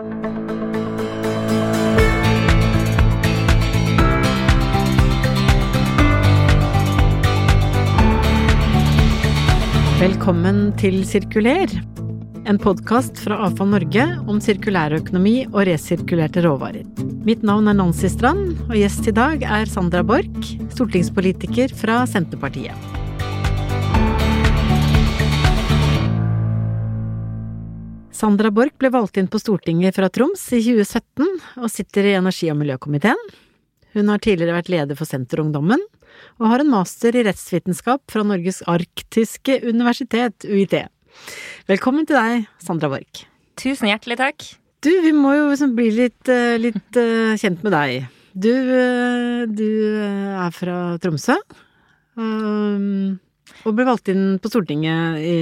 Velkommen til Sirkuler, en podkast fra Avfall Norge om sirkulærøkonomi og resirkulerte råvarer. Mitt navn er Nancy Strand, og gjest i dag er Sandra Borch, stortingspolitiker fra Senterpartiet. Sandra Borch ble valgt inn på Stortinget fra Troms i 2017, og sitter i energi- og miljøkomiteen. Hun har tidligere vært leder for Senterungdommen, og har en master i rettsvitenskap fra Norges arktiske universitet, UiT. Velkommen til deg, Sandra Borch. Tusen hjertelig takk. Du, vi må jo liksom bli litt, eh, litt uh, kjent med deg. Du, uh, du er fra Tromsø. Um, og ble valgt inn på Stortinget i,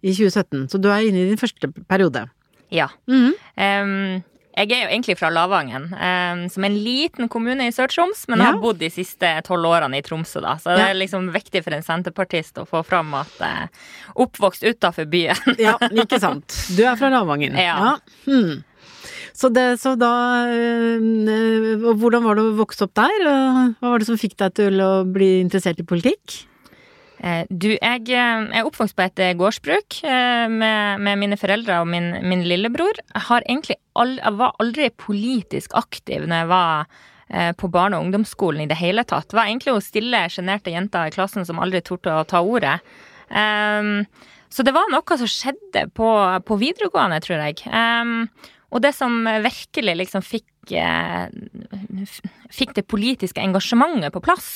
i, 2017, så du er inne i din første periode. Ja. Mm -hmm. um, jeg er jo egentlig fra Lavangen, um, som er en liten kommune i Sør-Troms, men ja. har bodd de siste tolv årene i Tromsø, da. Så det er liksom viktig for en senterpartist å få fram at uh, oppvokst utafor byen. ja, ikke sant. Du er fra Lavangen. Ja. ja. Hmm. Så, det, så da øh, Hvordan var det å vokse opp der? Hva var det som fikk deg til å bli interessert i politikk? Eh, du, jeg eh, er oppvokst på et eh, gårdsbruk med, med mine foreldre og min, min lillebror. Jeg, aldri, jeg, var aldri politisk aktiv når jeg var på barne- og ungdomsskolen i det hele tatt. Det var egentlig hun stille sjenerte jenter i klassen som aldri torde å ta ordet. Um, så det var noe som skjedde på, på videregående, tror jeg. Um, og det som virkelig liksom fikk, fikk det politiske engasjementet på plass,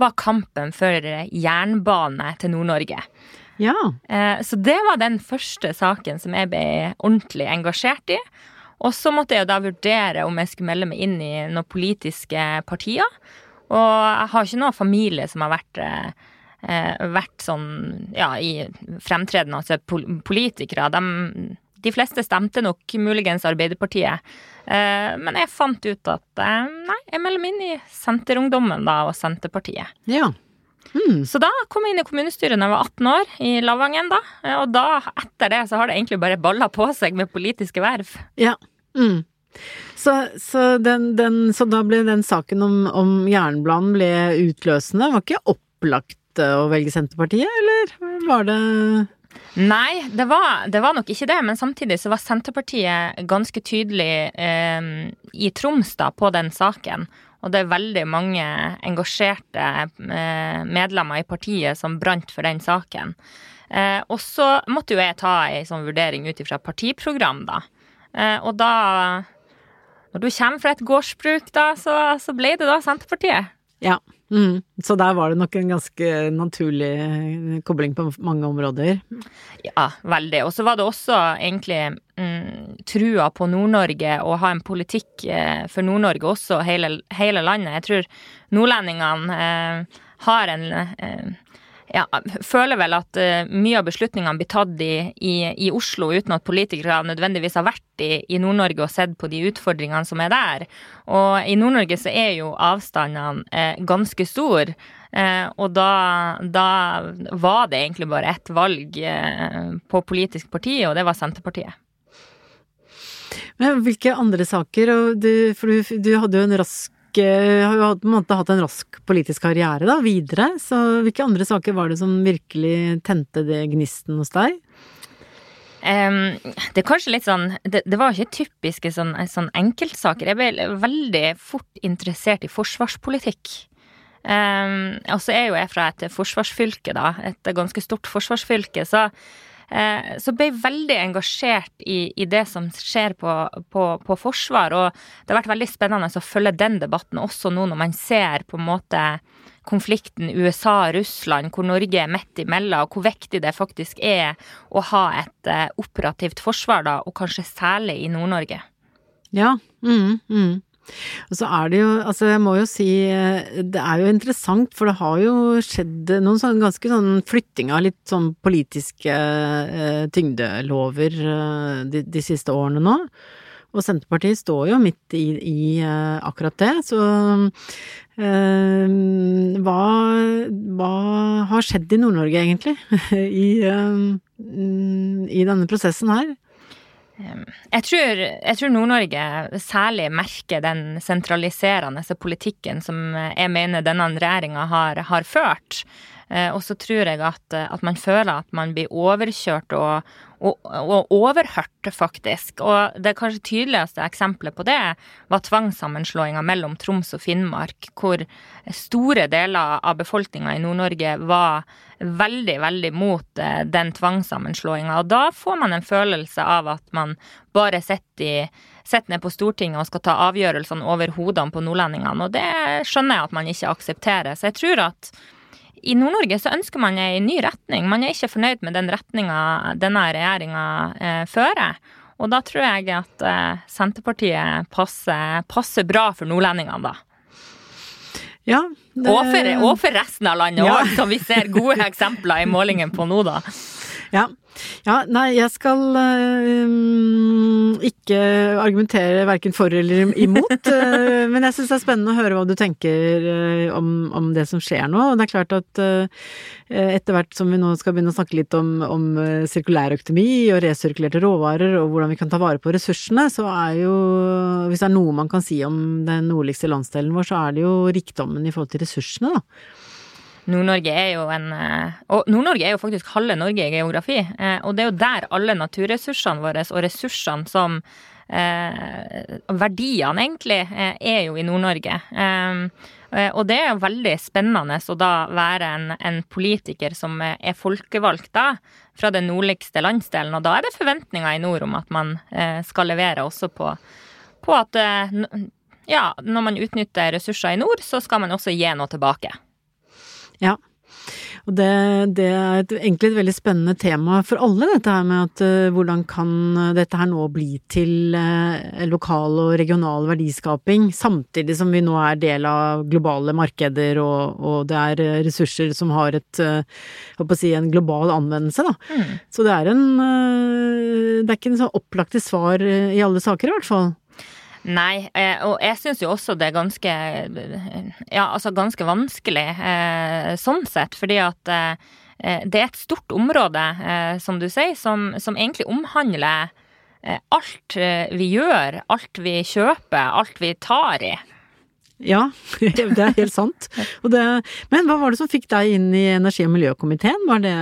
var kampen for jernbane til Nord-Norge. Ja. Eh, så det var den første saken som jeg ble ordentlig engasjert i. Og så måtte jeg da vurdere om jeg skulle melde meg inn i noen politiske partier. Og jeg har ikke noen familie som har vært, eh, vært sånn ja, i fremtredende altså politikere. De, de fleste stemte nok muligens Arbeiderpartiet. Eh, men jeg fant ut at eh, nei, jeg melder meg inn i Senterungdommen da, og Senterpartiet. Ja. Mm. Så da kom jeg inn i kommunestyret da jeg var 18 år, i Lavangen da. Eh, og da, etter det, så har det egentlig bare balla på seg med politiske verv. Ja. Mm. Så, så, den, den, så, da ble den saken om, om jernbanen ble utløsende. Det var ikke opplagt å velge Senterpartiet, eller var det Nei, det var, det var, nok ikke det. Men samtidig så var Senterpartiet ganske tydelig eh, i Troms da, på den saken. Og det er veldig mange engasjerte eh, medlemmer i partiet som brant for den saken. Eh, og så måtte jo jeg ta ei sånn vurdering ut ifra partiprogram, da. Eh, og da Når du kommer fra et gårdsbruk, da, så, så ble det da Senterpartiet. Ja. Mm. Så der var det nok en ganske naturlig eh, kobling på mange områder? Ja, veldig. Og så var det også egentlig mm, trua på Nord-Norge og ha en politikk eh, for Nord-Norge også, hele, hele, landet. Jeg tror nordlendingene eh, har en eh, ja, føler vel at uh, mye av beslutningene blir tatt i, i, i, Oslo uten at politikere nødvendigvis har vært i, i Nord-Norge og sett på de utfordringene som er der. Og i Nord-Norge så er jo avstandene uh, ganske store. Uh, og da, da, var det egentlig bare ett valg på politisk parti, og det var Senterpartiet. Men hvilke andre saker, du, for du, du hadde jo en rask har jo på en måte hatt en rask politisk karriere da, videre. Så hvilke andre saker var det som virkelig tente det gnisten hos deg? Um, det er kanskje litt sånn Det, det var ikke typiske sånn, sånn, enkeltsaker. Jeg ble veldig fort interessert i forsvarspolitikk. Um, og så er jo jeg fra et forsvarsfylke, da. Et ganske stort forsvarsfylke. Så Eh, så ble jeg veldig engasjert i, i det som skjer på, på, på, forsvar. Og det har vært veldig spennende å følge den debatten også nå når man ser på en måte konflikten USA-Russland, hvor Norge er midt imellom, og hvor viktig det faktisk er å ha et uh, operativt forsvar, da, og kanskje særlig i Nord-Norge. Ja. Mm, mm. Og så er det jo, altså jeg må jo si, det er jo interessant, for det har jo skjedd noen sånn ganske sånn flytting av litt sånn politiske eh, tyngdelover eh, de, de, siste årene nå. Og Senterpartiet står jo midt i, i eh, akkurat det, så eh, hva, hva, har skjedd i Nord-Norge egentlig? I, eh, I denne prosessen her? Jeg tror, tror Nord-Norge særlig merker den sentraliserende politikken som jeg mener denne regjeringa har, har, ført. Eh, og så tror jeg at, at, man føler at man blir overkjørt og, og, og, overhørt, faktisk. Og det kanskje tydeligste eksempelet på det var tvangssammenslåinga mellom Troms og Finnmark, hvor store deler av befolkninga i Nord-Norge var veldig, veldig mot eh, den tvangssammenslåinga. Og da får man en følelse av at man bare sitter sitter ned på Stortinget og skal ta avgjørelsene over hodene på nordlendingene. Og det skjønner jeg at man ikke aksepterer. Så jeg tror at i Nord-Norge så ønsker man ei ny retning. Man er ikke fornøyd med den retninga denne regjeringa eh, fører. Og da tror jeg at eh, Senterpartiet passer, passer, bra for nordlendingene, da. Ja, det... og, for, og, for, resten av landet òg, ja. som vi ser gode eksempler i målingen på nå, da. Ja. ja. nei, jeg skal øh, ikke argumentere verken for eller imot, øh, men jeg syns det er spennende å høre hva du tenker øh, om, om, det som skjer nå. Og det er klart at etter hvert som vi nå skal begynne å snakke litt om, om sirkulærøkonomi og resirkulerte råvarer og hvordan vi kan ta vare på ressursene, så er jo, hvis det er noe man kan si om den nordligste landsdelen vår, så er det jo rikdommen i forhold til ressursene, da. Nord-Norge er jo en eh, Og Nord-Norge er jo faktisk halve Norge i geografi. Eh, og det er jo der alle naturressursene våre og ressursene som eh, Verdiene, egentlig, er jo i Nord-Norge. Og det er jo veldig spennende å da være en, en, politiker som er folkevalgt da, fra den nordligste landsdelen. Og da er det forventninger i nord om at man skal levere også på, på at ja, når man utnytter ressurser i nord, så skal man også gi noe tilbake. Ja. Og det, det, er et, egentlig et veldig spennende tema for alle, dette her med at uh, hvordan kan dette her nå bli til uh, lokal og regional verdiskaping, samtidig som vi nå er del av globale markeder og, og det er ressurser som har et, uh, si, en global anvendelse, da. Mm. Så det er en Det er ikke en sånn opplagte svar i alle saker, i hvert fall. Nei, eh, og jeg syns jo også det er ganske Ja, altså ganske vanskelig eh, sånn sett, fordi at eh, det er et stort område, som du sier, som, som egentlig omhandler alt vi gjør, alt vi kjøper, alt vi tar i. Ja, det er helt sant. Det, men hva var det som fikk deg inn i energi- og miljøkomiteen? Var det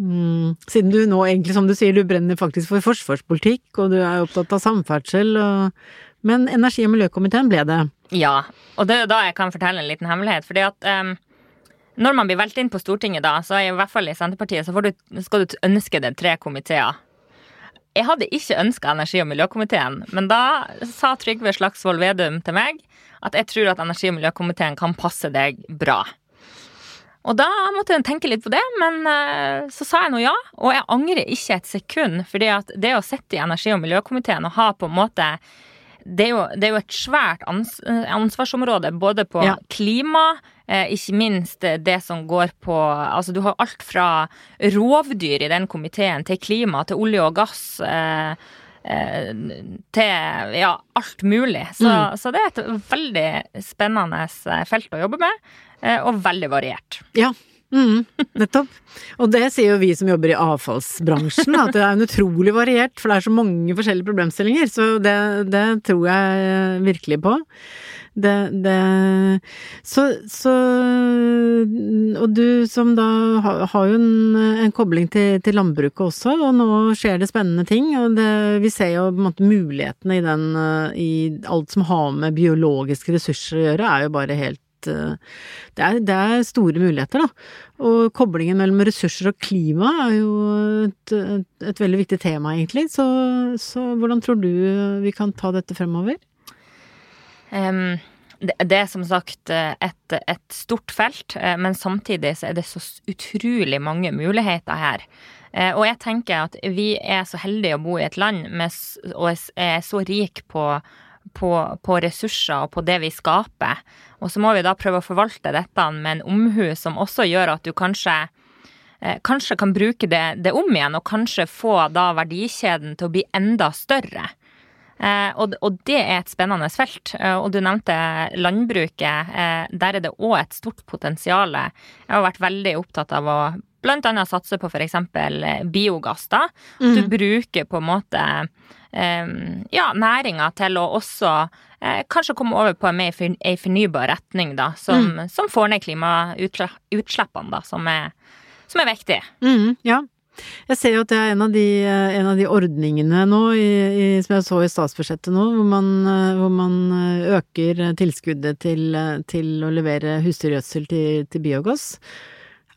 mm, Siden du nå egentlig, som du sier, du brenner faktisk for forsvarspolitikk, og du er opptatt av samferdsel og men energi- og miljøkomiteen ble det. Ja, og det er da jeg kan fortelle en liten hemmelighet. fordi at um, når man blir valgt inn på Stortinget da, så er i hvert fall i Senterpartiet, så du, skal du ønske deg tre komiteer. Jeg hadde ikke ønska energi- og miljøkomiteen, men da sa Trygve Slagsvold Vedum til meg at jeg tror at energi- og miljøkomiteen kan passe deg bra. Og da måtte jeg tenke litt på det, men uh, så sa jeg nå ja. Og jeg angrer ikke et sekund, fordi at det å sitte i energi- og miljøkomiteen og ha på en måte det er, jo, det er jo, et svært ans ansvarsområde, både på ja. klima, eh, ikke minst det som går på Altså, du har alt fra rovdyr i den komiteen, til klima, til olje og gass. Eh, eh, til ja, alt mulig. Så, mm. så, det er et veldig spennende eh, felt å jobbe med, eh, og veldig variert. Ja, Mm, nettopp. Og det sier jo vi som jobber i avfallsbransjen, at det er en utrolig variert, for det er så mange forskjellige problemstillinger. Så det, det tror jeg virkelig på. Det, det så, så, Og du som da har, jo en, en, kobling til, til, landbruket også, og nå skjer det spennende ting. Og det, vi ser jo på en måte mulighetene i den I alt som har med biologiske ressurser å gjøre, er jo bare helt Eh, det er, det er, store muligheter, da. Og koblingen mellom ressurser og klima er jo et, et, et veldig viktig tema, egentlig. Så, så, hvordan tror du vi kan ta dette fremover? Um, det, det, er som sagt et, et, stort felt, eh, men samtidig så er det så utrolig mange muligheter her. Eh, og jeg tenker at vi er så heldige å bo i et land med, og er så rik på på, på, ressurser og på det vi skaper. Og så må vi da prøve å forvalte dette med en omhu som også gjør at du kanskje eh, Kanskje kan bruke det, det, om igjen, og kanskje få da verdikjeden til å bli enda større. Eh, og, og, det er et spennende felt. Eh, og du nevnte landbruket. Eh, der er det òg et stort potensial. Jeg har vært veldig opptatt av å annet satse på f.eks. biogass. da. Mm. Du bruker på en måte ja, næringa til å også eh, kanskje komme over på en mer fornybar retning, da, som, mm. som får ned klimautslippene, da, som er, som er viktig. Mm, ja. Jeg ser jo at det er en av de, eh, en av de ordningene nå, i, i, som jeg så i statsbudsjettet nå, hvor man, eh, hvor man eh, øker tilskuddet til, til, å levere husdyrgjødsel til, til, biogass.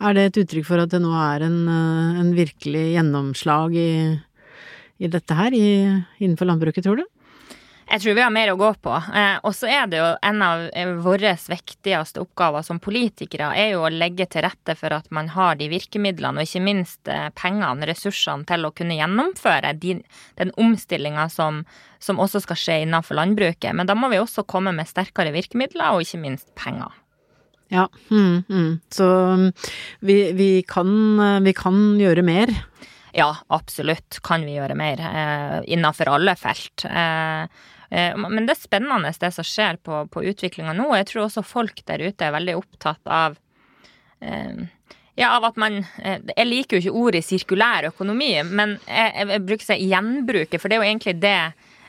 Er det et uttrykk for at det nå er en, en virkelig gjennomslag i, i dette her i, innenfor landbruket, tror du? Jeg tror vi har mer å gå på. Eh, og så er det jo en av eh, våre viktigste oppgaver som politikere, er jo å legge til rette for at man har de virkemidlene, og ikke minst eh, pengene, ressursene, til å kunne gjennomføre de, den omstillinga som, som, også skal skje innenfor landbruket. Men da må vi også komme med sterkere virkemidler, og ikke minst penger. Ja, mm, mm. så mm, vi, vi, kan, vi kan gjøre mer. Ja, absolutt kan vi gjøre mer eh, innenfor alle felt. Eh, Eh, men det er spennende det som skjer på, på utviklinga nå. Jeg tror også folk der ute er veldig opptatt av eh, ja, av at man eh, Jeg liker jo ikke ordet sirkulær økonomi, men jeg, jeg bruker seg gjenbruke, for det er jo egentlig det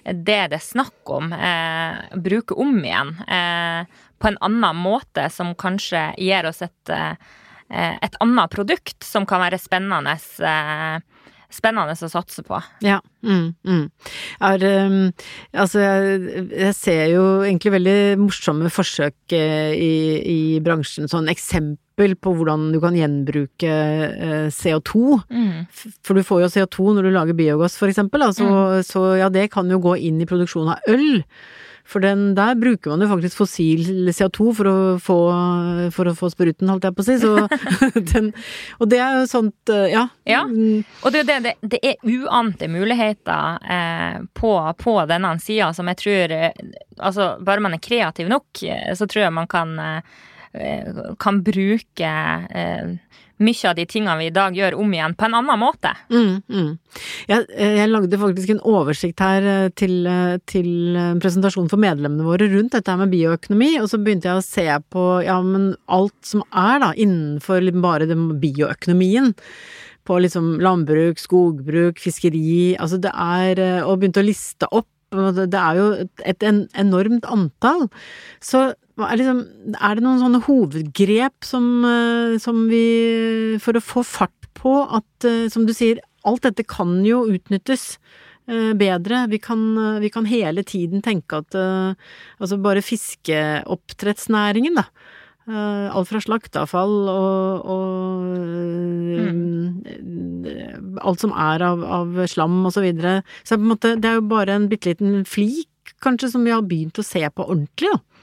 det det er snakk om. Eh, bruke om igjen eh, på en annen måte som kanskje gir oss et, eh, et annet produkt som kan være spennende eh, spennende å satse på. Ja. Mm, mm. Er, um, altså, jeg, jeg, ser jo egentlig veldig morsomme forsøk uh, i, i, bransjen. Sånn eksempel på hvordan du kan gjenbruke eh, CO2. Mm. For du får jo CO2 når du lager biogass, for eksempel. Altså, mm. Så ja, det kan jo gå inn i produksjonen av øl. For den, der bruker man jo faktisk fossil CO2 for å få, for å få spruten, holdt jeg på å si. Så den, og det er jo sånt, eh, ja. ja. Og det, det, det er uante muligheter eh, på, på, denne sida som jeg tror eh, Altså, bare man er kreativ nok, eh, så tror jeg man kan, kan bruke eh, mye av de tingene vi i dag gjør, om igjen på en annen måte. Mm, mm. Jeg, jeg, lagde faktisk en oversikt her eh, til, eh, til en presentasjon for medlemmene våre rundt dette med bioøkonomi, og så begynte jeg å se på ja, men alt som er da innenfor bare bioøkonomien på liksom landbruk, skogbruk, fiskeri, altså det er eh, Og begynte å liste opp det er jo et enormt antall. Så er, liksom, er det noen sånne hovedgrep som, eh, som, vi For å få fart på at, eh, som du sier, alt dette kan jo utnyttes eh, bedre. Vi kan, vi kan hele tiden tenke at altså bare fiskeoppdrettsnæringen, da. Alt fra slakteavfall og, og mm. alt som er av, av slam og så videre. Så på en måte, det er jo bare en bitte liten flik, kanskje, som vi har begynt å se på ordentlig, da.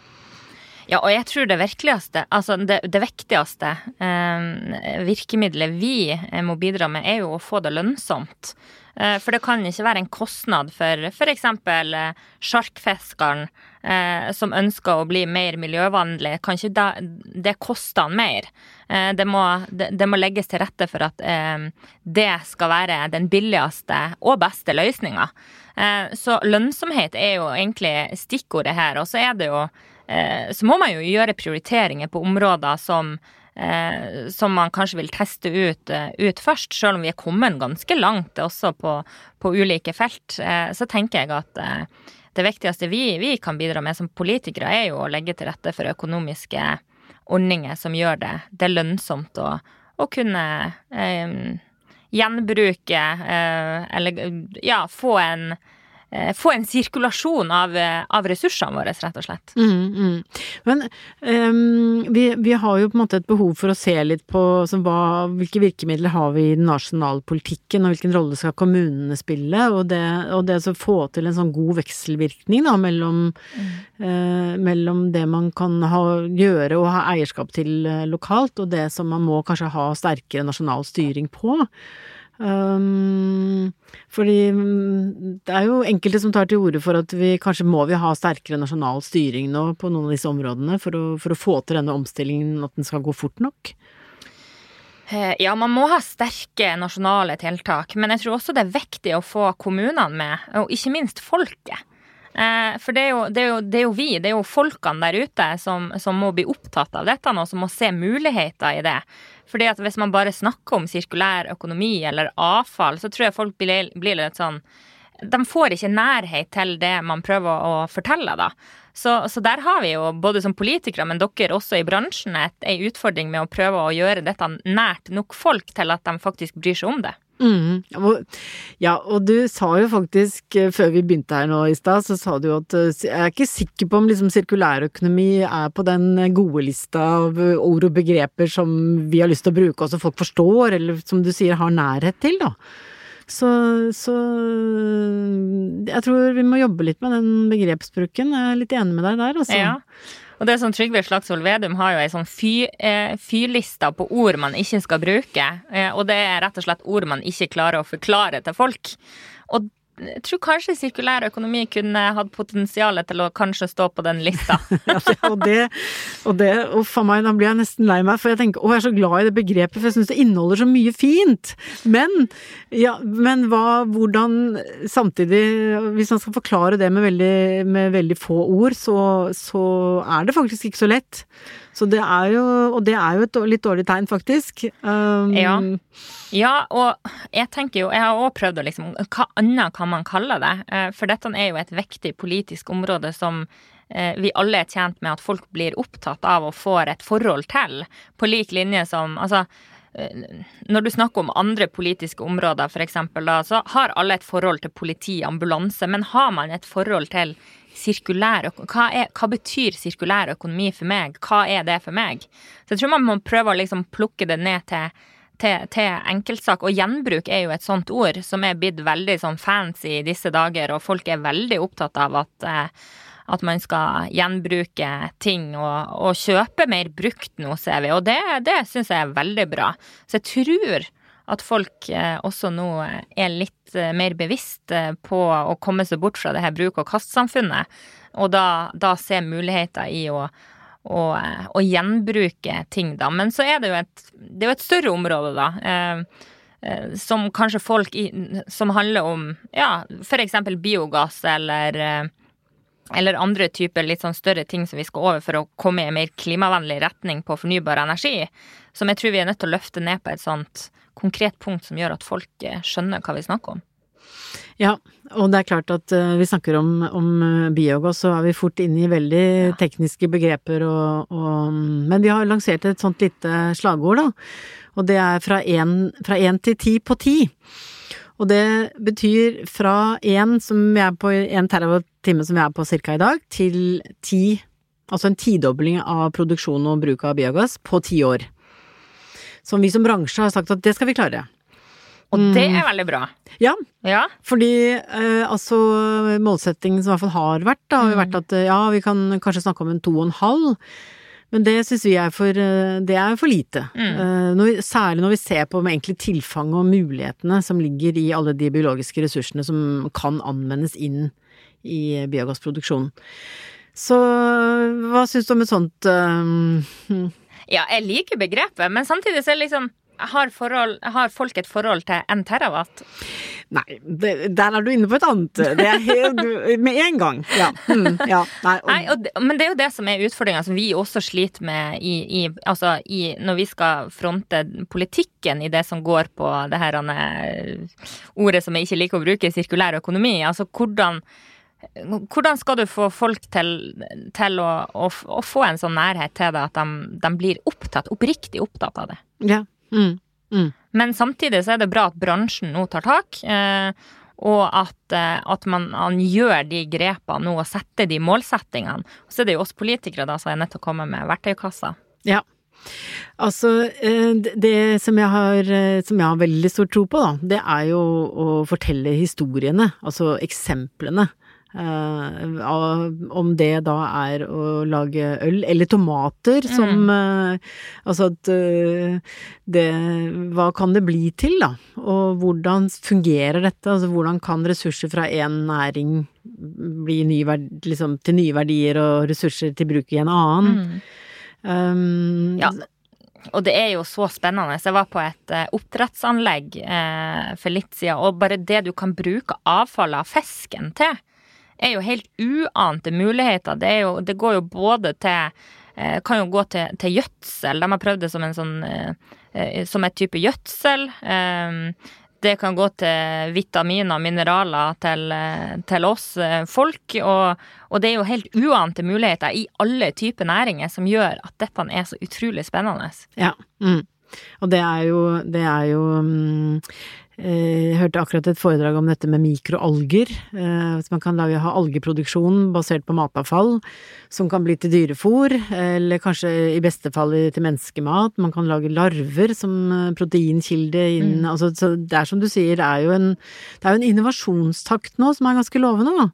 Ja, og jeg tror det virkeligste, altså det, det viktigste eh, virkemidlet vi eh, må bidra med, er jo å få det lønnsomt. Eh, for det kan ikke være en kostnad for f.eks. Eh, sjarkfiskeren eh, som ønsker å bli mer miljøvennlig. Kan ikke da, det koste han mer? Eh, det må, det, det, må, legges til rette for at eh, det skal være den billigste og beste løsninga. Eh, så lønnsomhet er jo egentlig stikkordet her. Og så er det jo så må man jo gjøre prioriteringer på områder som, eh, som man kanskje vil teste ut, eh, ut, først, selv om vi er kommet ganske langt også på, på ulike felt. Så tenker jeg at det viktigste vi, vi, kan bidra med som politikere, er jo å legge til rette for økonomiske ordninger som gjør det, det lønnsomt å, å kunne eh, gjenbruke eh, eller ja, få en Eh, få en sirkulasjon av, eh, av, ressursene våre, rett og slett. Mm, mm. Men um, vi, vi, har jo på en måte et behov for å se litt på altså, hva, hvilke virkemidler har vi i den nasjonale politikken, og hvilken rolle skal kommunene spille, og det, og det å få til en sånn god vekselvirkning da, mellom, mm. uh, mellom det man kan ha, gjøre og ha eierskap til lokalt, og det som man må kanskje ha sterkere nasjonal styring på. Um, fordi mm, det er jo enkelte som tar til orde for at vi kanskje må vi ha sterkere nasjonal styring nå på noen av disse områdene for å, for å få til denne omstillingen, at den skal gå fort nok? Eh, ja, man må ha sterke nasjonale tiltak, men jeg tror også det er viktig å få kommunene med, og ikke minst folket. Eh, for det er, jo, det, er jo, det er, jo, vi, det er jo folkene der ute som, som, må bli opptatt av dette og som må se muligheter i det. Fordi at hvis man bare snakker om sirkulær økonomi eller avfall, så tror jeg folk blir, blir litt sånn De får ikke nærhet til det man prøver å fortelle, da. Så, så, der har vi jo, både som politikere, men dere også i bransjen, ei utfordring med å prøve å gjøre dette nært nok folk til at de faktisk bryr seg om det. Mm. Ja, og du sa jo faktisk, eh, før vi begynte her nå i stad, så sa du jo at eh, jeg er ikke sikker på om liksom sirkulærøkonomi er på den gode lista av ord og begreper som vi har lyst til å bruke, og som folk forstår, eller som du sier har nærhet til, da. Så, så jeg tror vi må jobbe litt med den begrepsbruken. Jeg er litt enig med deg der, altså. Ja. Og det er sånn Trygve Slagsvold Vedum har jo ei sånn fy, eh, fylista på ord man ikke skal bruke. Eh, og det er rett og slett ord man ikke klarer å forklare til folk. Og jeg tror kanskje sirkulær økonomi kunne hatt potensial til å kanskje stå på den lista. ja, og det, og det uff a meg, da blir jeg nesten lei meg, for jeg tenker å, jeg er så glad i det begrepet, for jeg syns det inneholder så mye fint. Men, ja, men hva, hvordan Samtidig, hvis man skal forklare det med veldig, med veldig få ord, så, så er det faktisk ikke så lett. Så det er jo Og det er jo et litt dårlig tegn, faktisk. Um, ja. ja. og jeg tenker jo Jeg har òg prøvd å liksom Hva annet kan man kalle det? Eh, for dette er jo et viktig politisk område som eh, vi alle er tjent med at folk blir opptatt av og får et forhold til, på lik linje som Altså, når du snakker om andre politiske områder, f.eks., så har alle et forhold til politi, ambulanse, men har man et forhold til sirkulær hva, hva, betyr sirkulær økonomi for meg? Hva er det for meg? Så jeg tror man må prøve å liksom plukke det ned til, til, til enkeltsak. Og gjenbruk er jo et sånt ord som er blitt veldig sånn fancy i disse dager, og folk er veldig opptatt av at, eh, at man skal gjenbruke ting og, og, kjøpe mer brukt nå, ser vi. Og det, det syns jeg er veldig bra. Så jeg tror at folk eh, også nå er litt eh, mer bevisst eh, på å komme seg bort fra det her bruk- og kastsamfunnet, og da, da se muligheter i å, å, å, gjenbruke ting, da. Men så er det jo et, det er jo et større område, da. Som kanskje folk i, Som handler om ja, f.eks. biogass eller eller andre typer litt sånn større ting som vi skal over for å komme i en mer klimavennlig retning på fornybar energi, som jeg tror vi er nødt til å løfte ned på et sånt konkret punkt som gjør at folk eh, skjønner hva vi snakker om. Ja, og det er klart at uh, vi snakker om, om uh, biogass, så er vi fort inne i veldig ja. tekniske begreper og, og, Men vi har lansert et sånt lite slagord, da. Og det er fra én til ti på ti. Og det betyr fra én som vi er på, én terawatt-time som vi er på ca. i dag, til ti Altså en tidobling av produksjon og bruk av biogass på ti år som vi som bransje har sagt at det skal vi klare. Og det er mm. veldig bra. Ja. ja. Fordi eh, altså målsettingen som i hvert fall har vært, da, har jo vært mm. at ja, vi kan kanskje snakke om en to og en halv. Men det syns vi er for, eh, det er for lite. Mm. Når vi, særlig når vi ser på med egentlig tilfanget og mulighetene som ligger i alle de biologiske ressursene som kan anvendes inn i biogassproduksjonen. Så hva syns du om et sånt um... ja, jeg liker begrepet, men samtidig så er det liksom har, forhold, har, folk et forhold til en terawatt? Nei, det, der er du inne på et annet. Det er helt, med en gang. Ja. Mm, ja nei, og, nei og, men det er jo det som er utfordringa som vi også sliter med i, i, altså i, når vi skal fronte politikken i det som går på det her ordet som jeg ikke liker å bruke, sirkulær økonomi. Altså hvordan hvordan skal du få folk til, til å, å, å, få en sånn nærhet til det at de, de, blir opptatt, oppriktig opptatt av det? Ja. Mm. Mm. Men samtidig så er det bra at bransjen nå tar tak, eh, og at, eh, at man, man, gjør de grepene nå og setter de målsettingene. Og så er det jo oss politikere da som er nødt til å komme med verktøykassa. Ja. Altså, eh, det som jeg, har, som jeg har veldig stor tro på, da, det er jo å fortelle historiene, altså eksemplene. Uh, om det da er å lage øl eller tomater som mm. uh, Altså at uh, det Hva kan det bli til, da? Og hvordan fungerer dette? Altså hvordan kan ressurser fra én næring bli ny liksom, til nye verdier og ressurser til bruk i en annen? Mm. Um, ja. Og det er jo så spennende. Jeg var på et oppdrettsanlegg for litt siden, og bare det du kan bruke avfallet av fisken til er jo helt uante muligheter. Det, jo, det går jo både til eh, Kan jo gå til, til, gjødsel. De har prøvd det som en sånn eh, som et type gjødsel. Det kan gå til vitaminer og mineraler til, til oss folk. Og, og, det er jo helt uante muligheter i alle typer næringer som gjør at dette er så utrolig spennende. Ja, mm. Og det er jo, det er jo um, jeg hørte akkurat et foredrag om dette med mikroalger. Eh, hvis man kan lage, ha algeproduksjon basert på matavfall som kan bli til dyrefôr, eller kanskje i beste fall til menneskemat. Man kan lage larver som eh, proteinkilde inn mm. altså, Det er som du sier, det er jo en, det er jo en innovasjonstakt nå som er ganske lovende. Da.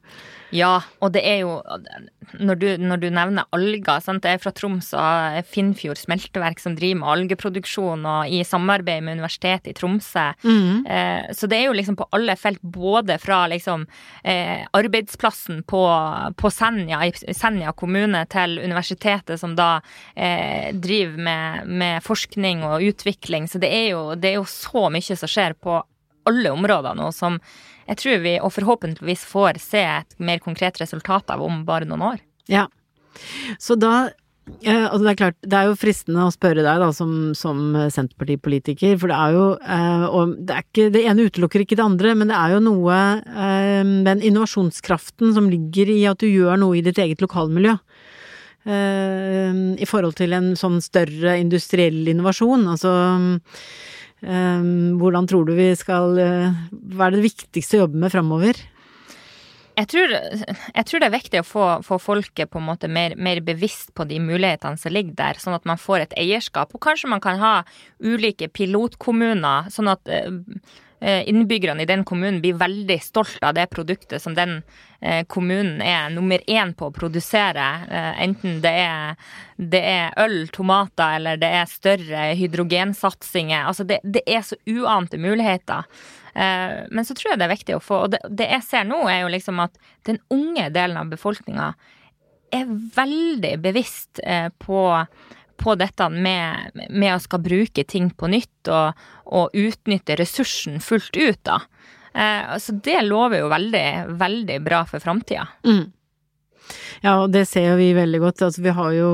Ja, og det er jo Når du, når du nevner alger sant? Det er fra Troms og Finnfjord smelteverk som driver med algeproduksjon, og i samarbeid med Universitetet i Tromsø. Mm. Eh, så det er jo liksom på alle felt, både fra liksom eh, arbeidsplassen på, på Senja, i Senja kommune, til universitetet som da eh, driver med, med, forskning og utvikling. Så det er, jo, det er jo så mye som skjer på alle områder nå som jeg tror vi, og forhåpentligvis får se et mer konkret resultat av om bare noen år. Ja. Så da Eh, altså det er klart, det er jo fristende å spørre deg da, som, som Senterpartipolitiker, for det er jo eh, Og det er ikke Det ene utelukker ikke det andre, men det er jo noe eh, Den innovasjonskraften som ligger i at du gjør noe i ditt eget lokalmiljø. I forhold til en sånn større industriell innovasjon. Altså hvordan tror du vi skal eh, Hva er det viktigste å jobbe med framover? Jeg tror, jeg tror, det er viktig å få, få folket på en måte mer, mer, bevisst på de mulighetene som ligger der, sånn at man får et eierskap. Og kanskje man kan ha ulike pilotkommuner, sånn at Eh, innbyggerne i den kommunen blir veldig stolt av det produktet som den eh, kommunen er nummer én på å produsere. Eh, enten det er, det er, øl, tomater eller det er større hydrogensatsinger. Altså det, det er så uante muligheter. Men så tror jeg det er viktig å få Og det, det jeg ser nå, er jo liksom at den unge delen av befolkninga er veldig bevisst på på dette med, med, å skal bruke ting på nytt og, og utnytte ressursen fullt ut, da. Eh, så det lover jo veldig, veldig bra for framtida. Mm. Ja, og det ser vi veldig godt. Altså, vi har jo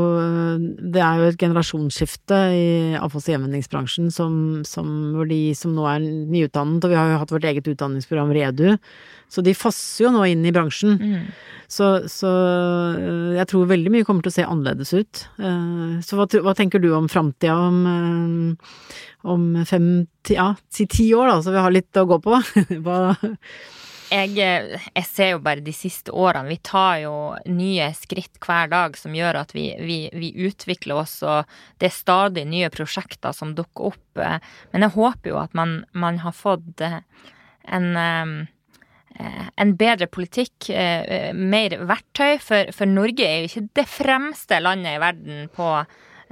Det er jo et generasjonsskifte i avfalls- og gjenvinningsbransjen som, som, hvor de som nå er nyutdannet, og vi har jo hatt vårt eget utdanningsprogram Redu, så de fasser jo nå inn i bransjen. Mm. Så, så, øh, jeg tror veldig mye kommer til å se annerledes ut. Øh, så hva, hva tenker du om framtida om, om fem, ja, si ti år da, så vi har litt å gå på? hva jeg, jeg, ser jo bare de siste årene Vi tar jo nye skritt hver dag som gjør at vi, vi, vi, utvikler oss, og det er stadig nye prosjekter som dukker opp. Men jeg håper jo at man, man har fått en Eh, en bedre politikk, eh, mer verktøy. For, for, Norge er jo ikke det fremste landet i verden på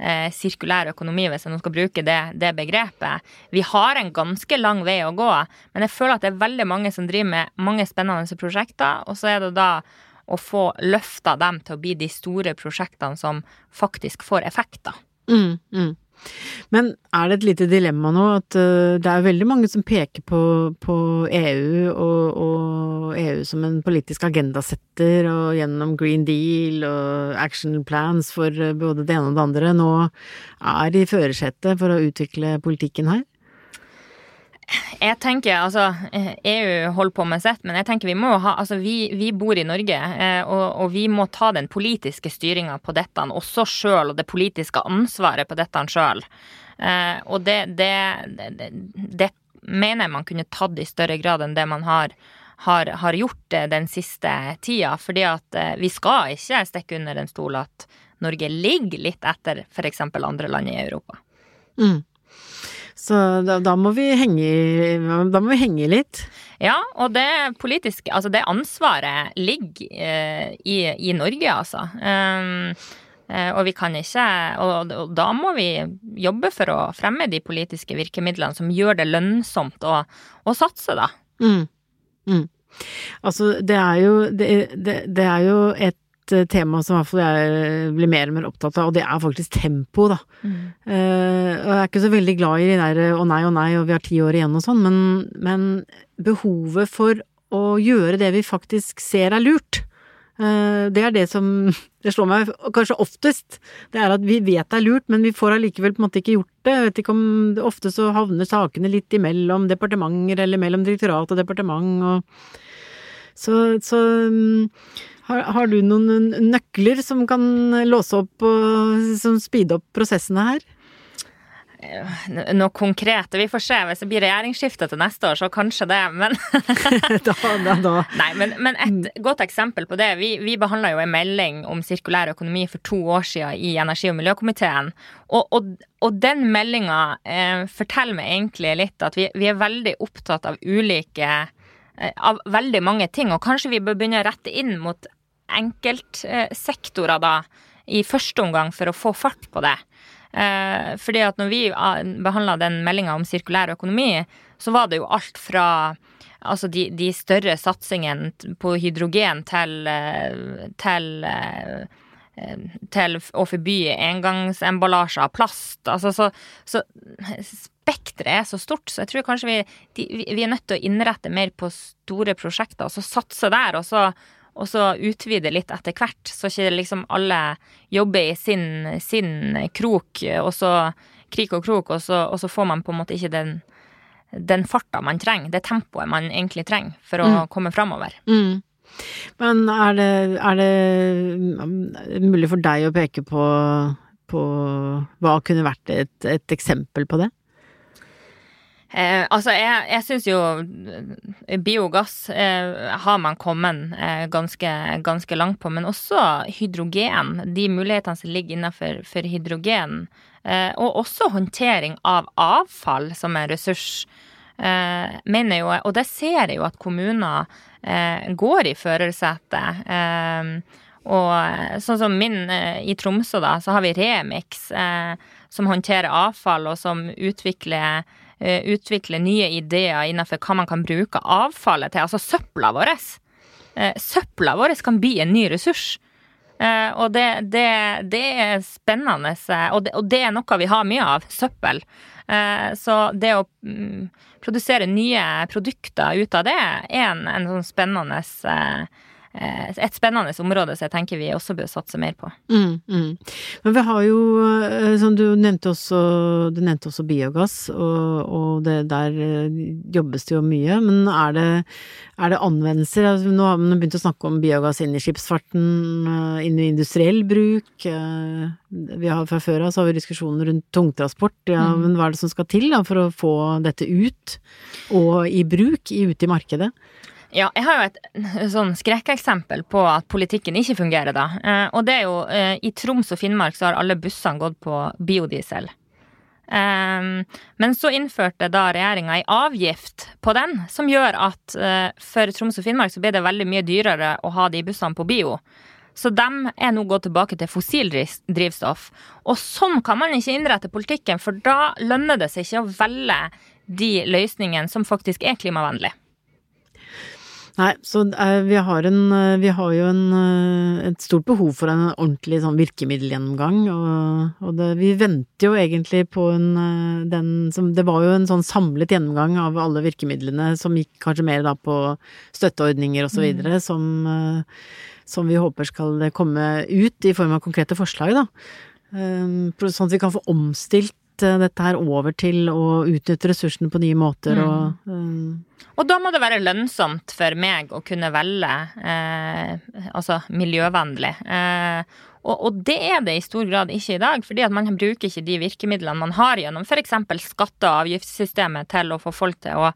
eh, sirkulær økonomi, hvis jeg nå skal bruke det, det, begrepet. Vi har en ganske lang vei å gå, men jeg føler at det er veldig mange som driver med mange spennende prosjekter, og så er det da å få løfta dem til å bli de store prosjektene som faktisk får effekter. Mm, mm. Men er det et lite dilemma nå at uh, det er veldig mange som peker på, på EU og, og, EU som en politisk agendasetter og gjennom Green Deal og action plans for uh, både det ene og det andre nå er i førersetet for å utvikle politikken her? Jeg tenker, altså EU holder på med sitt, men jeg tenker vi må ha Altså vi, vi bor i Norge, eh, og, og, vi må ta den politiske styringa på dette også sjøl, og det politiske ansvaret på dette sjøl. Eh, og det, det, det, det, mener jeg man kunne tatt i større grad enn det man har, har, har gjort den siste tida. Fordi at eh, vi skal ikke stikke under en stol at Norge ligger litt etter f.eks. andre land i Europa. Mm. Så da, da, må vi henge, da må vi henge litt. Ja, og det politiske Altså, det ansvaret ligger eh, i, i, Norge, altså. Um, og vi kan ikke og, og, da må vi jobbe for å fremme de politiske virkemidlene som gjør det lønnsomt å, å satse, da. Mm. Mm. Altså, det er jo det, det, det er jo et Eh, tema som i hvert fall jeg blir mer og mer opptatt av, og det er faktisk tempo, da. Mm. Uh, og jeg er ikke så veldig glad i de der å nei og nei og vi har ti år igjen og sånn, men, men, behovet for å gjøre det vi faktisk ser er lurt, uh, det er det som det slår meg kanskje oftest. Det er at vi vet det er lurt, men vi får allikevel på en måte ikke gjort det. Jeg vet ikke om det Ofte så havner sakene litt imellom departementer eller mellom direktorat og departement og Så, så mm, har, har, du noen nøkler som kan låse opp og som speede opp prosessene her? noe konkret. Vi får se. Hvis det blir regjeringsskifte til neste år, så kanskje det, men da, da, da. Nei, men, men, et godt eksempel på det. Vi, vi behandla jo en melding om sirkulær økonomi for to år siden i energi- og miljøkomiteen. Og, og, og den meldinga eh, forteller meg egentlig litt at vi, vi er veldig opptatt av ulike eh, Av veldig mange ting, og kanskje vi bør begynne å rette inn mot enkeltsektorer da, i første omgang, for å få fart på det. Eh, fordi at når vi ah, behandla den meldinga om sirkulær økonomi, så var det jo alt fra altså de, de større satsingene på hydrogen til, eh, til eh, til å forby engangsemballasje av plast. Altså, så, så spekteret er så stort, så jeg tror kanskje vi, de, vi, er nødt til å innrette mer på store prosjekter, og så satse der. Og så, og så utvide litt etter hvert, så ikke liksom alle jobber i sin, sin krok, og så krik og krok, og så, og så, får man på en måte ikke den, den farta man trenger, det tempoet man egentlig trenger for å mm. komme framover. Mm. Men er det, er det, mm, mulig for deg å peke på, på hva kunne vært et, et eksempel på det? Eh, altså, jeg, jeg syns jo eh, biogass eh, har man kommet eh, ganske, ganske, langt på, men også hydrogen. De mulighetene som ligger innenfor for hydrogen. Eh, og også håndtering av avfall som en ressurs. Eh, mener jo, og det ser jeg jo at kommuner går i førersetet. og sånn som min i Tromsø, da, så har vi Remix, som håndterer avfall, og som utvikler utvikle nye ideer innenfor hva man kan bruke avfallet til. Altså søpla vår. Eh, søpla vår kan bli en ny ressurs. Eh, og det, det, det er spennende, og det, og det, er noe vi har mye av. Søppel. Så det å mm, produsere nye produkter ut av det er en, en sånn spennende Eh, et spennende område som jeg tenker vi også bør satse mer på. Mm, mm. Men vi har jo, eh, som du nevnte også, du nevnte også biogass, og, og det, der eh, jobbes det jo mye. Men er det, er det anvendelser? Altså, nå har man begynt å snakke om biogass inn i skipsfarten, inn i industriell bruk. Vi har Fra før av så har vi diskusjoner rundt tungtransport. Ja, mm. Men hva er det som skal til da, for å få dette ut og i bruk, ute i markedet? Ja, jeg har jo et sånn skrekkeksempel på at politikken ikke fungerer, da. Eh, og det er jo eh, I Troms og Finnmark så har alle bussene gått på biodiesel. Eh, men så innførte da regjeringa ei avgift på den, som gjør at for Troms og Finnmark så blir det veldig mye dyrere å ha de bussene på bio. Så de er nå gått tilbake til fossildrivstoff. Og sånn kan man ikke innrette politikken, for da lønner det seg ikke å velge de løsningene som faktisk er klimavennlige. Nei, så uh, vi, har en, uh, vi har jo en, uh, et stort behov for en ordentlig sånn virkemiddelgjennomgang, og, og det, vi venter jo egentlig på en den som Det var jo en sånn samlet gjennomgang av alle virkemidlene som gikk kanskje mer da på støtteordninger og så videre, mm. som, som vi håper skal komme ut i form av konkrete forslag, da. Sånn at vi kan få omstilt dette her over til å utnytte ressursene på nye måter mm. og um... Og da må det være lønnsomt for meg å kunne velge eh, altså miljøvennlig. Eh, og, og, det er det i stor grad ikke i dag, fordi at man bruker ikke de virkemidlene man har gjennom f.eks. skatte- og avgiftssystemet til å få folk til å,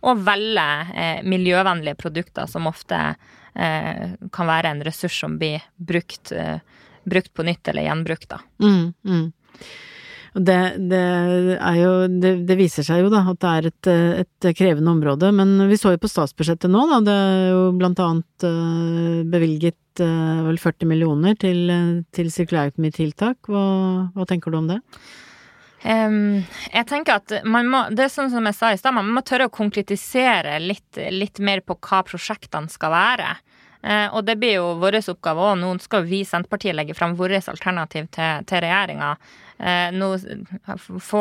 å velge eh, miljøvennlige produkter, som ofte eh, kan være en ressurs som blir brukt, eh, brukt på nytt eller gjenbrukt. Da. Mm, mm. Det, det, jo, det, det, viser seg jo da at det er et, et, krevende område, men vi så jo på statsbudsjettet nå, da. Det er jo blant annet uh, bevilget uh, vel 40 millioner til, til sirkulærøkonomitiltak. Hva, hva tenker du om det? Um, jeg tenker at man må, det er sånn som jeg sa i stad, man må tørre å konkretisere litt, litt mer på hva prosjektene skal være. Uh, og det blir jo vår oppgave òg. Nå skal vi i Senterpartiet legge fram vårt alternativ til, til regjeringa. Eh, nå,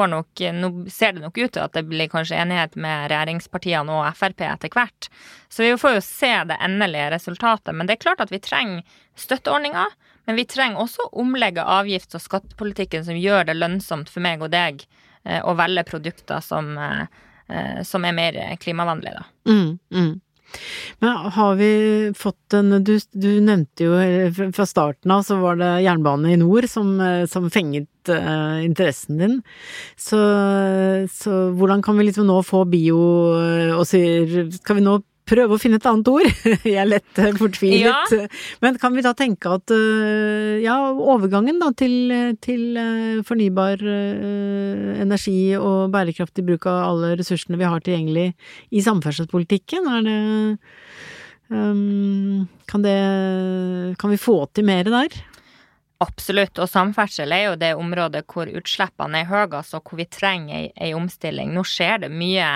nok, nå ser det nok ut til at det blir kanskje enighet med regjeringspartiene og Frp etter hvert. Så vi får jo se det endelige resultatet. Men det er klart at vi trenger støtteordninger. Men vi trenger også å omlegge avgifts- og skattepolitikken som gjør det lønnsomt for meg og deg eh, å velge produkter som, som er mer klimavennlige, da. Mm, mm. Men har vi fått en du, du, nevnte jo fra starten av så var det jernbane i nord som, som fenget uh, interessen din. Så, så, hvordan kan vi liksom nå få bio og sier Skal vi nå prøve å finne et annet ord. Jeg er lett fortvilet. Ja. Men kan vi da tenke at øh, ja, overgangen da til, til øh, fornybar energi og bærekraftig bruk av alle ressursene vi har tilgjengelig i samferdselspolitikken, er det um, kan det Kan vi få til mer der? Absolutt, og samferdsel er jo det området hvor utslippene er høyest, og hvor vi trenger ei, ei omstilling. Nå skjer det mye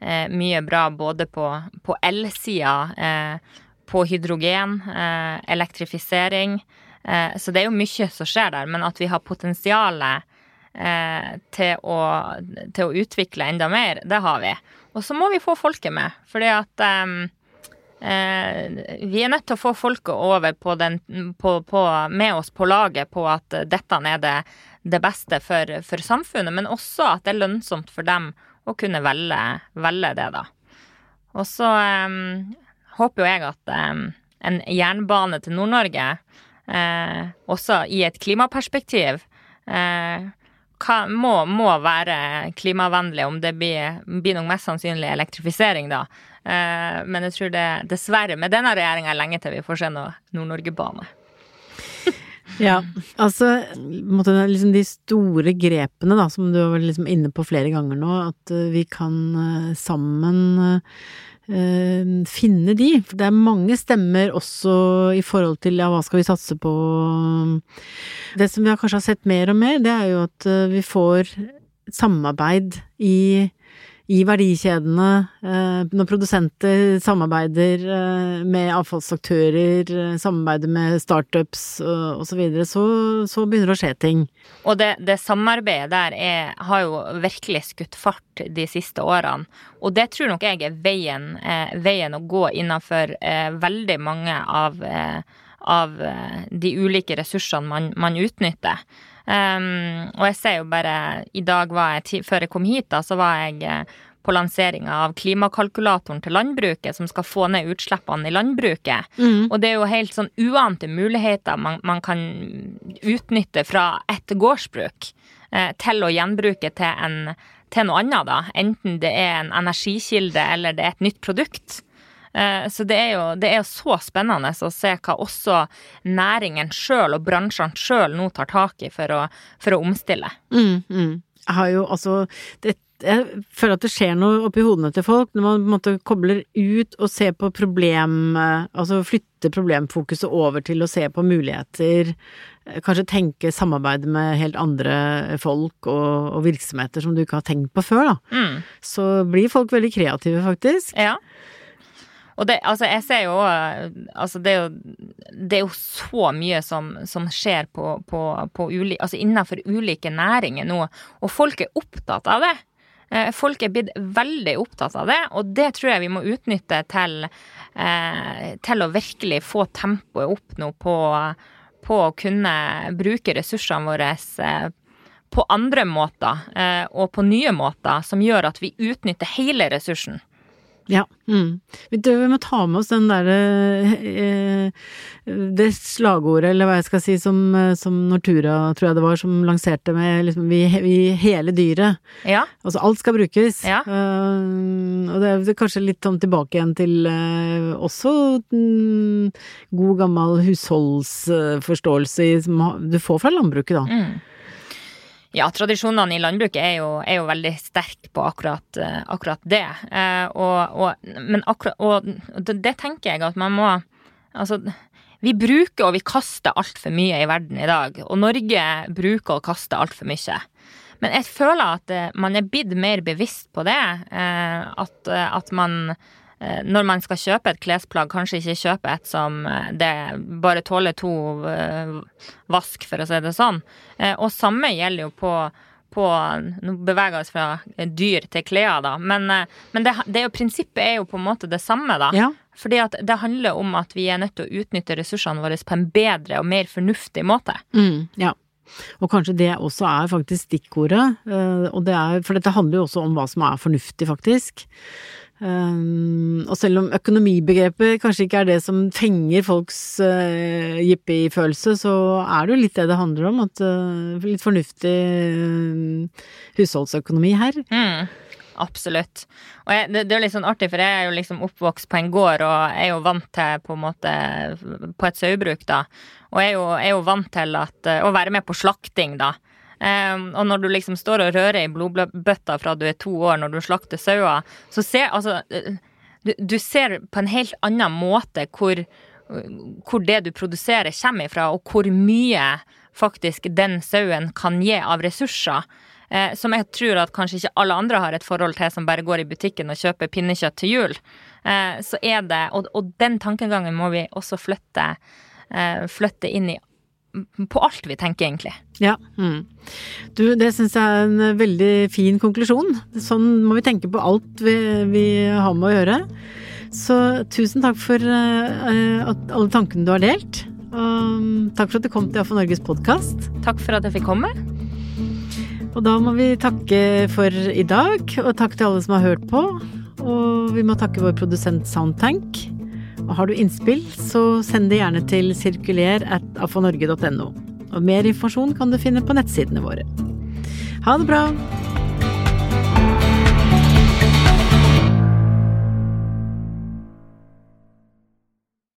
eh, mye bra både på, på elsida, eh, på hydrogen, eh, elektrifisering. Eh, så det er jo mye som skjer der, men at vi har potensialet eh, til, å, til, å, utvikle enda mer, det har vi. Og så må vi få folket med, fordi at Eh, vi er nødt til å få folket over på den, på, på, med oss på laget på at dette er det, det beste for, for, samfunnet, men også at det er lønnsomt for dem å kunne velge, velge det, da. Og så um, håper jo jeg at um, en jernbane til Nord-Norge, uh, også i et klimaperspektiv, uh, kan, må, må, være klimavennlig, om det blir, blir nok mest sannsynlig elektrifisering, da. Uh, men jeg tror det dessverre med denne regjeringa er lenge til vi får se noe Nord-Norge-bane. Ja, altså liksom de store grepene da, som du var liksom inne på flere ganger nå, at uh, vi kan uh, sammen uh, finne de. For det er mange stemmer også i forhold til ja, hva skal vi satse på. Det som vi kanskje har sett mer og mer, det er jo at vi får samarbeid i i verdikjedene, eh, når produsenter samarbeider eh, med avfallsaktører, eh, samarbeider med startups osv., så, så så begynner det å skje ting. Og det, det samarbeidet der er, har jo virkelig skutt fart de siste årene. Og det tror nok jeg er veien, veien å gå innenfor veldig mange av, av de ulike ressursene man, man utnytter. Um, og jeg ser jo bare I dag var jeg, før jeg kom hit, da, så var jeg eh, på lanseringa av klimakalkulatoren til landbruket, som skal få ned utslippene i landbruket. Mm. Og det er jo helt sånn uante muligheter man, man kan utnytte fra et gårdsbruk eh, til å gjenbruke til, en, til noe annet, da. Enten det er en energikilde eller det er et nytt produkt. Eh, så det er, jo, det er så spennende å se hva også næringen sjøl og bransjene sjøl nå tar tak i for å, for å omstille. Mm, mm. Jeg har jo altså det, jeg føler at det skjer noe oppi hodene til folk når man på en måte kobler ut og ser på problem Altså flytter problemfokuset over til å se på muligheter. Kanskje tenke samarbeid med helt andre folk og, og virksomheter som du ikke har tenkt på før, da. Mm. Så blir folk veldig kreative, faktisk. Ja. Og det, altså, jeg ser jo Altså, det er jo, det er jo så mye som, som skjer på, på, på uli, altså innenfor ulike næringer nå, og folk er opptatt av det. Eh, folk er blitt veldig opptatt av det, og det tror jeg vi må utnytte til, eh, til å virkelig få tempoet opp nå på, på å kunne bruke ressursene våre eh, på andre måter og på nye måter som gjør at vi utnytter hele ressursen. Ja. Mm. Vi må ta med oss den derre eh, Det slagordet, eller hva jeg skal si, som, eh, som Nortura, tror jeg det var, som lanserte med liksom vi, vi hele dyret. Ja. Altså alt skal brukes. Ja. Uh, og det er, kanskje litt sånn tilbake igjen til uh, også mm, god gammel husholdsforståelse som du får fra landbruket, da. Mm. Ja, tradisjonene i landbruket er jo, er jo veldig sterke på akkurat, uh, akkurat det. Eh, og, og, men akkurat, og det, tenker jeg at man må Altså, vi bruker og vi kaster altfor mye i verden i dag. Og Norge bruker og kaster altfor mye. Men jeg føler at uh, man er blitt mer bevisst på det. at, at man eh, når man skal kjøpe et klesplagg, kanskje ikke kjøpe et som eh, det bare tåler to eh, vask, for å si det sånn. Og samme gjelder jo på, på Nå beveger vi oss fra dyr til klær, da, men, men det, det er jo, prinsippet er jo på en måte det samme, da. Ja. Fordi at det handler om at vi er nødt til å utnytte ressursene våre på en bedre og mer fornuftig måte. Mm, ja. Og kanskje det også er faktisk stikkordet, og det er, for dette handler jo også om hva som er fornuftig, faktisk. Um, og selv om økonomibegrepet kanskje ikke er det som fenger folks uh, jippi-følelse, så er det jo litt det det handler om. At, uh, litt fornuftig uh, husholdsøkonomi her. Mm, absolutt. Og jeg, det, det, er jo litt sånn artig, for jeg er jo liksom oppvokst på en gård og er jo vant til på en måte på et sauebruk, da. Og er jo, er jo vant til at, å være med på slakting, da. Um, og når du liksom står og rører i blodbøtta fra du er to år når du slakter sauer, så ser altså du, du, ser på en helt annen måte hvor, hvor det du produserer kommer ifra, og hvor mye faktisk den sauen kan gi av ressurser. Eh, som jeg tror at kanskje ikke alle andre har et forhold til, som bare går i butikken og kjøper pinnekjøtt til jul. Eh, så er det, og, og, den tankegangen må vi også flytte, eh, flytte inn i på alt vi tenker, egentlig. Ja. Mm. Du, det syns jeg er en veldig fin konklusjon. Sånn må vi tenke på alt vi, vi har med å gjøre. Så tusen takk for uh, alle tankene du har delt. Og takk for at du kom til AFO Norges podkast. Takk for at jeg fikk komme. Og da må vi takke for i dag, og takk til alle som har hørt på. Og vi må takke vår produsent Soundtank. Har du innspill, så send det gjerne til sirkuler.afanorge.no. Og mer informasjon kan du finne på nettsidene våre. Ha det bra!